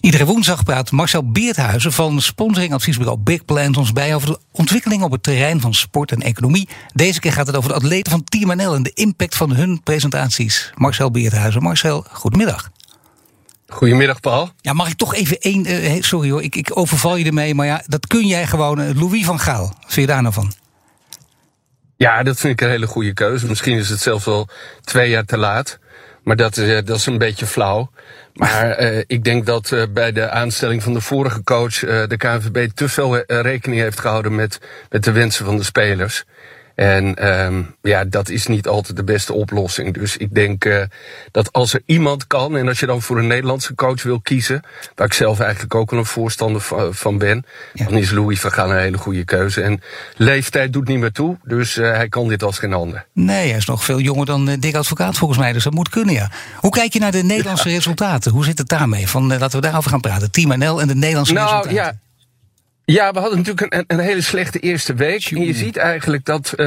Iedere woensdag praat Marcel Beerthuizen van sponsoringadviesbureau Big Plans ons bij over de ontwikkeling op het terrein van sport en economie. Deze keer gaat het over de atleten van Team NL en de impact van hun presentaties. Marcel Beerthuizen. Marcel, goedemiddag. Goedemiddag, Paul. Ja, mag ik toch even één. Uh, sorry hoor, ik, ik, overval je ermee, maar ja, dat kun jij gewoon. Uh, Louis van Gaal. Wat vind je daar nou van? Ja, dat vind ik een hele goede keuze. Misschien is het zelfs wel twee jaar te laat. Maar dat is, uh, dat is een beetje flauw. Maar uh, ik denk dat uh, bij de aanstelling van de vorige coach uh, de KNVB te veel rekening heeft gehouden met, met de wensen van de spelers. En um, ja, dat is niet altijd de beste oplossing. Dus ik denk uh, dat als er iemand kan, en als je dan voor een Nederlandse coach wil kiezen, waar ik zelf eigenlijk ook wel een voorstander van ben, ja. dan is Louis van Gaal een hele goede keuze. En leeftijd doet niet meer toe, dus uh, hij kan dit als geen ander. Nee, hij is nog veel jonger dan uh, Dick Advocaat volgens mij, dus dat moet kunnen, ja. Hoe kijk je naar de Nederlandse ja. resultaten? Hoe zit het daarmee? Van, laten we daarover gaan praten. Team NL en de Nederlandse nou, resultaten. Ja. Ja, we hadden natuurlijk een, een hele slechte eerste week. En je ziet eigenlijk dat. Uh,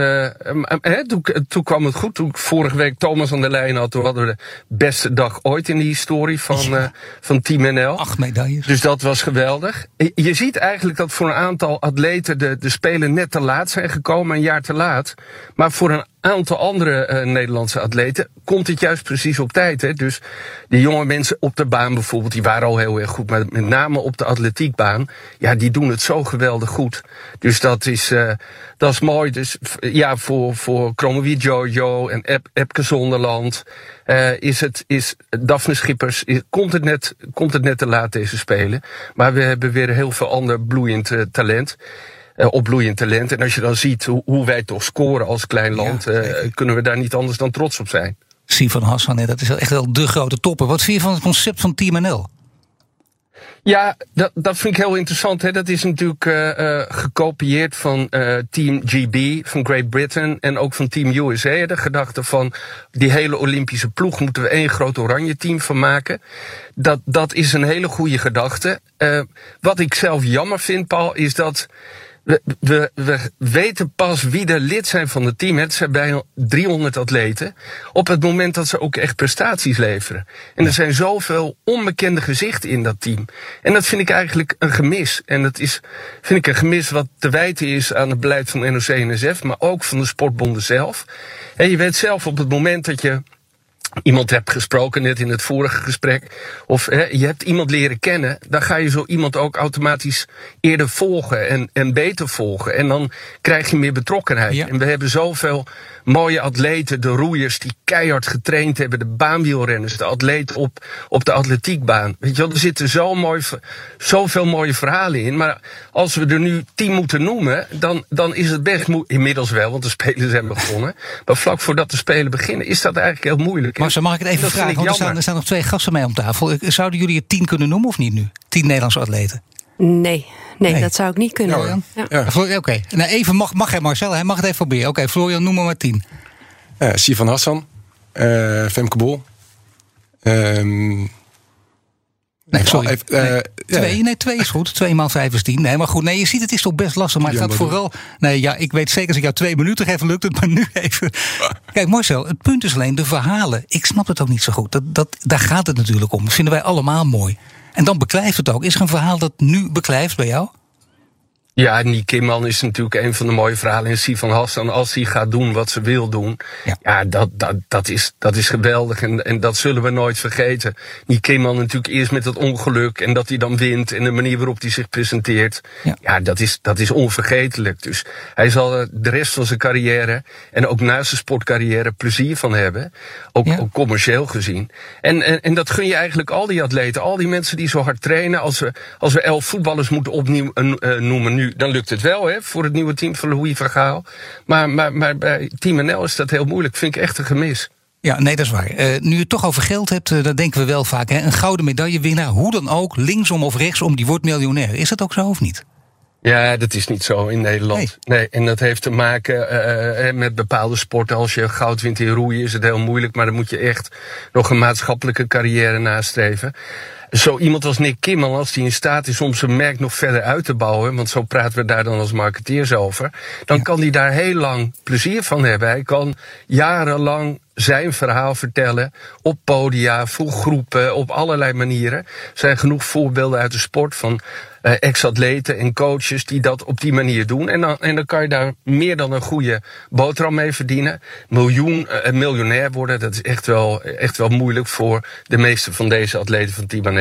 hè, toen, toen kwam het goed. Toen ik vorige week Thomas aan de lijn had, toen hadden we de beste dag ooit in de historie van, ja. uh, van Team NL. Acht medailles. Dus dat was geweldig. Je ziet eigenlijk dat voor een aantal atleten de, de Spelen net te laat zijn gekomen, een jaar te laat. Maar voor een aantal andere uh, Nederlandse atleten komt het juist precies op tijd. Hè? Dus die jonge mensen op de baan bijvoorbeeld, die waren al heel erg goed. Maar met name op de atletiekbaan, ja, die doen het zo geweldig goed. Dus dat is, uh, dat is mooi. Dus ja, voor, voor Kromowie Jojo en Ep, Epke Zonderland uh, is het, is Daphne Schippers, komt, het net, komt het net te laat deze spelen. Maar we hebben weer heel veel ander bloeiend talent opbloeiend talent. En als je dan ziet hoe, hoe wij toch scoren als klein land, ja, uh, kunnen we daar niet anders dan trots op zijn. Sifan Hassan, dat is echt wel de grote topper. Wat vind je van het concept van Team NL? Ja, dat, dat vind ik heel interessant. Hè. Dat is natuurlijk uh, uh, gekopieerd van uh, Team GB van Great Britain en ook van Team USA. De gedachte van die hele Olympische ploeg moeten we één groot oranje team van maken. Dat, dat is een hele goede gedachte. wat ik zelf jammer vind, Paul, is dat we, we, we weten pas wie er lid zijn van het team. Het zijn bijna 300 atleten. Op het moment dat ze ook echt prestaties leveren. En er zijn zoveel onbekende gezichten in dat team. En dat vind ik eigenlijk een gemis. En dat is, vind ik een gemis wat te wijten is aan het beleid van NOC-NSF, maar ook van de sportbonden zelf. En je weet zelf op het moment dat je iemand hebt gesproken, net in het vorige gesprek, of hè, je hebt iemand leren kennen, dan ga je zo iemand ook automatisch eerder volgen en, en beter volgen. En dan krijg je meer betrokkenheid. Ja. En we hebben zoveel mooie atleten, de roeiers die keihard getraind hebben, de baanwielrenners, de atleten op, op de atletiekbaan. Weet je wel, er zitten zo mooi, zoveel mooie verhalen in. Maar als we er nu tien moeten noemen, dan, dan is het best moeilijk. Inmiddels wel, want de spelen zijn begonnen. Maar vlak voordat de spelen beginnen, is dat eigenlijk heel moeilijk. Maar zo mag ik het even vragen, want er staan, er staan nog twee gasten mee om tafel. Zouden jullie het tien kunnen noemen of niet nu? Tien Nederlandse atleten? Nee, nee, nee, dat zou ik niet kunnen. Florian? Ja. ja. Oké, okay. nou, even mag, mag hij Marcel, hij mag het even proberen. Oké, okay, Florian, noem maar maar tien. Uh, Sivan Hassan, uh, Femke Bol. Um, Nee, sorry. Even, uh, nee, twee, nee, twee is goed. Twee maal vijf is tien. Nee, maar goed. Nee, je ziet, het is toch best lastig. Maar het gaat vooral... Nee, ja, ik weet zeker als ik jou twee minuten geef, lukt het. Maar nu even... Kijk, Marcel, het punt is alleen de verhalen. Ik snap het ook niet zo goed. Dat, dat, daar gaat het natuurlijk om. Dat vinden wij allemaal mooi. En dan beklijft het ook. Is er een verhaal dat nu beklijft bij jou? Ja, Nick Kimman is natuurlijk een van de mooie verhalen. En Sivan Hassan, als hij gaat doen wat ze wil doen. Ja, ja dat, dat, dat, is, dat is geweldig. En, en dat zullen we nooit vergeten. Nick Kimman natuurlijk eerst met dat ongeluk. En dat hij dan wint. En de manier waarop hij zich presenteert. Ja, ja dat, is, dat is onvergetelijk. Dus hij zal de rest van zijn carrière. En ook naast zijn sportcarrière plezier van hebben. Ook, ja. ook commercieel gezien. En, en, en dat gun je eigenlijk al die atleten. Al die mensen die zo hard trainen. Als we, als we elf voetballers moeten opnieuw uh, noemen nu dan lukt het wel hè, voor het nieuwe team van Louis van Gaal. Maar, maar, maar bij Team NL is dat heel moeilijk. Vind ik echt een gemis. Ja, nee, dat is waar. Uh, nu je het toch over geld hebt, uh, dan denken we wel vaak. Hè? Een gouden medaillewinnaar, hoe dan ook, linksom of rechtsom, die wordt miljonair. Is dat ook zo of niet? Ja, dat is niet zo in Nederland. Nee, nee en dat heeft te maken uh, met bepaalde sporten. Als je goud wint in roeien is het heel moeilijk, maar dan moet je echt nog een maatschappelijke carrière nastreven. Zo iemand als Nick Kimmel, als die in staat is om zijn merk nog verder uit te bouwen, want zo praten we daar dan als marketeers over, dan kan hij daar heel lang plezier van hebben. Hij kan jarenlang zijn verhaal vertellen op podia, voor groepen, op allerlei manieren. Er zijn genoeg voorbeelden uit de sport van uh, ex-atleten en coaches die dat op die manier doen. En dan, en dan kan je daar meer dan een goede boterham mee verdienen. Miljoen, uh, miljonair worden, dat is echt wel, echt wel moeilijk voor de meeste van deze atleten van Tibaneel.